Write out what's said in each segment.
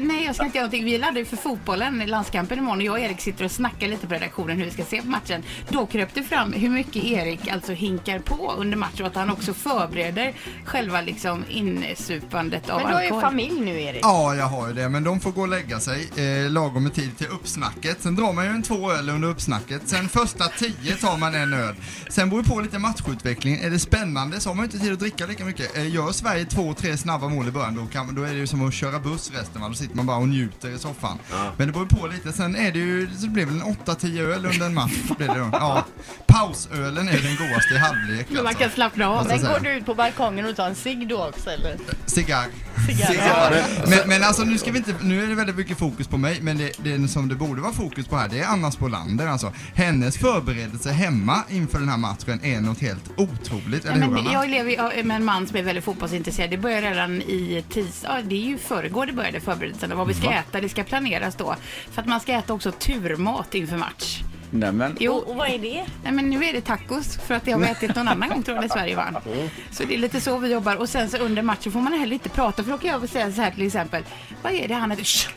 May Nej, jag ska inte göra någonting. Vi laddar ju för fotbollen, landskampen imorgon och jag och Erik sitter och snackar lite på redaktionen hur vi ska se på matchen. Då kröp det fram hur mycket Erik alltså hinkar på under matchen och att han också förbereder själva liksom insupandet av Men du har ju alkohol. familj nu Erik. Ja, jag har ju det, men de får gå och lägga sig eh, lagom med tid till uppsnacket. Sen drar man ju en två öl under uppsnacket. Sen första tio tar man en öl. Sen beror det på lite matchutvecklingen. Är det spännande så har man ju inte tid att dricka lika mycket. Eh, gör Sverige två, tre snabba mål i början, då, kan, då är det ju som att köra buss resten. Va? Då sitter man bara och njuter i soffan. Men det beror på lite. Sen är det ju, så det blir väl en 8-10 öl under en match. Blir det då. Ja. Pausölen är den godaste i halvlek. Men man Alltså. kan slappna av. Men jag går du ut på balkongen och tar en cigg då också eller? Cigarr. Cigarr. Men, men alltså nu ska vi inte, nu är det väldigt mycket fokus på mig, men det, det som det borde vara fokus på här, det är Anna Spolander alltså. Hennes förberedelse hemma inför den här matchen är något helt otroligt, eller hur men Anna? jag lever med en man som är väldigt fotbollsintresserad. Det började redan i tis... Ja, det är ju förrgår det började förberedelserna. Vad vi ska äta, det ska planeras då. För att man ska äta också turmat inför match. Nämen. Jo, Och, och vad är det? Nej, men nu är det tacos för att det har vi ätit någon annan gång tror jag när Sverige vann. Så det är lite så vi jobbar. Och sen så under matchen får man heller inte prata för då kan jag väl säga så här till exempel. Vad är det han shh.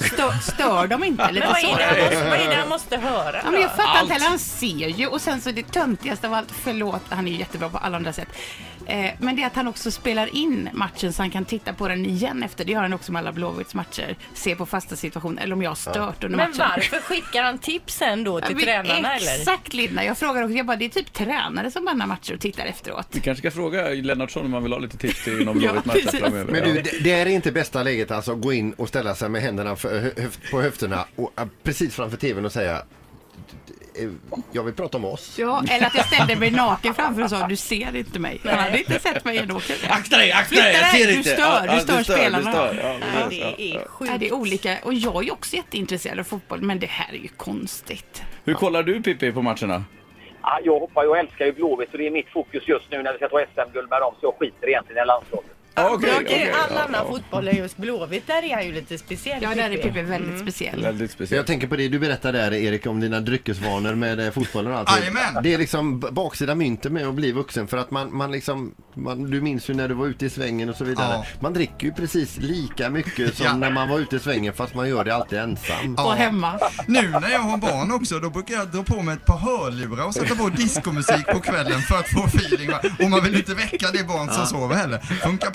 Stör, stör de inte? Men Lite vad så. är det vad är han måste höra Ja, men jag fattar inte heller, han ser ju. Och sen så det töntigaste av allt, förlåt, han är jättebra på alla andra sätt. Eh, men det är att han också spelar in matchen så han kan titta på den igen efter. Det gör han också med alla Blåvitts matcher. Se på fasta situationer, eller om jag har stört under Men matchen. varför skickar han tipsen då till Ja, men tränarna eller? Exakt Linda, jag frågar också, jag bara, det är typ tränare som bannar matcher och tittar efteråt. Vi kanske ska fråga Lennartsson om han vill ha lite tips till någon Ja, Blåvitt match framöver. Men du, Ja. det, det är inte bästa läget alltså att gå in och ställa sig med händerna för, hö, höft, på höfterna och precis framför tvn och säga "Eh, jag vill prata om oss. Ja, eller att jag ställde mig naken framför och sa, du ser inte mig. Han hade inte sett mig ändå. Akta dig, akta dig, jag ser inte! du stör, Ja, du stör spelarna. Du stör. Ja, det är Ja, sjukt. det är olika. Och jag är också jätteintresserad av fotboll, men det här är ju konstigt. Hur kollar du Pippi på matcherna? Ja, jag hoppar och älskar ju Blåvitt så det är mitt fokus just nu när vi ska ta SM-guld med dem så jag skiter egentligen i landslaget. Okej, Okej, okej, all ja, annan ja. fotboll är just Blåvitt. Där är han ju lite speciell. Ja, där är Pippi. Pippi väldigt speciell. Väldigt speciellt. jag tänker på det du berättade där Erik om dina dryckesvanor med eh, fotbollen och allt. Jajamän. Det är liksom b- baksida myntet med att bli vuxen för att man, man liksom, man, du minns ju när du var ute i svängen och så vidare. Ja. Man dricker ju precis lika mycket som Ja. när man var ute i svängen fast man gör det alltid ensam. Och hemma. Nu när jag har barn också, då brukar jag dra på mig ett par hörlurar och sätta på diskomusik på kvällen för att få feeling. va? Och man vill inte väcka det barn som sover heller. Funkar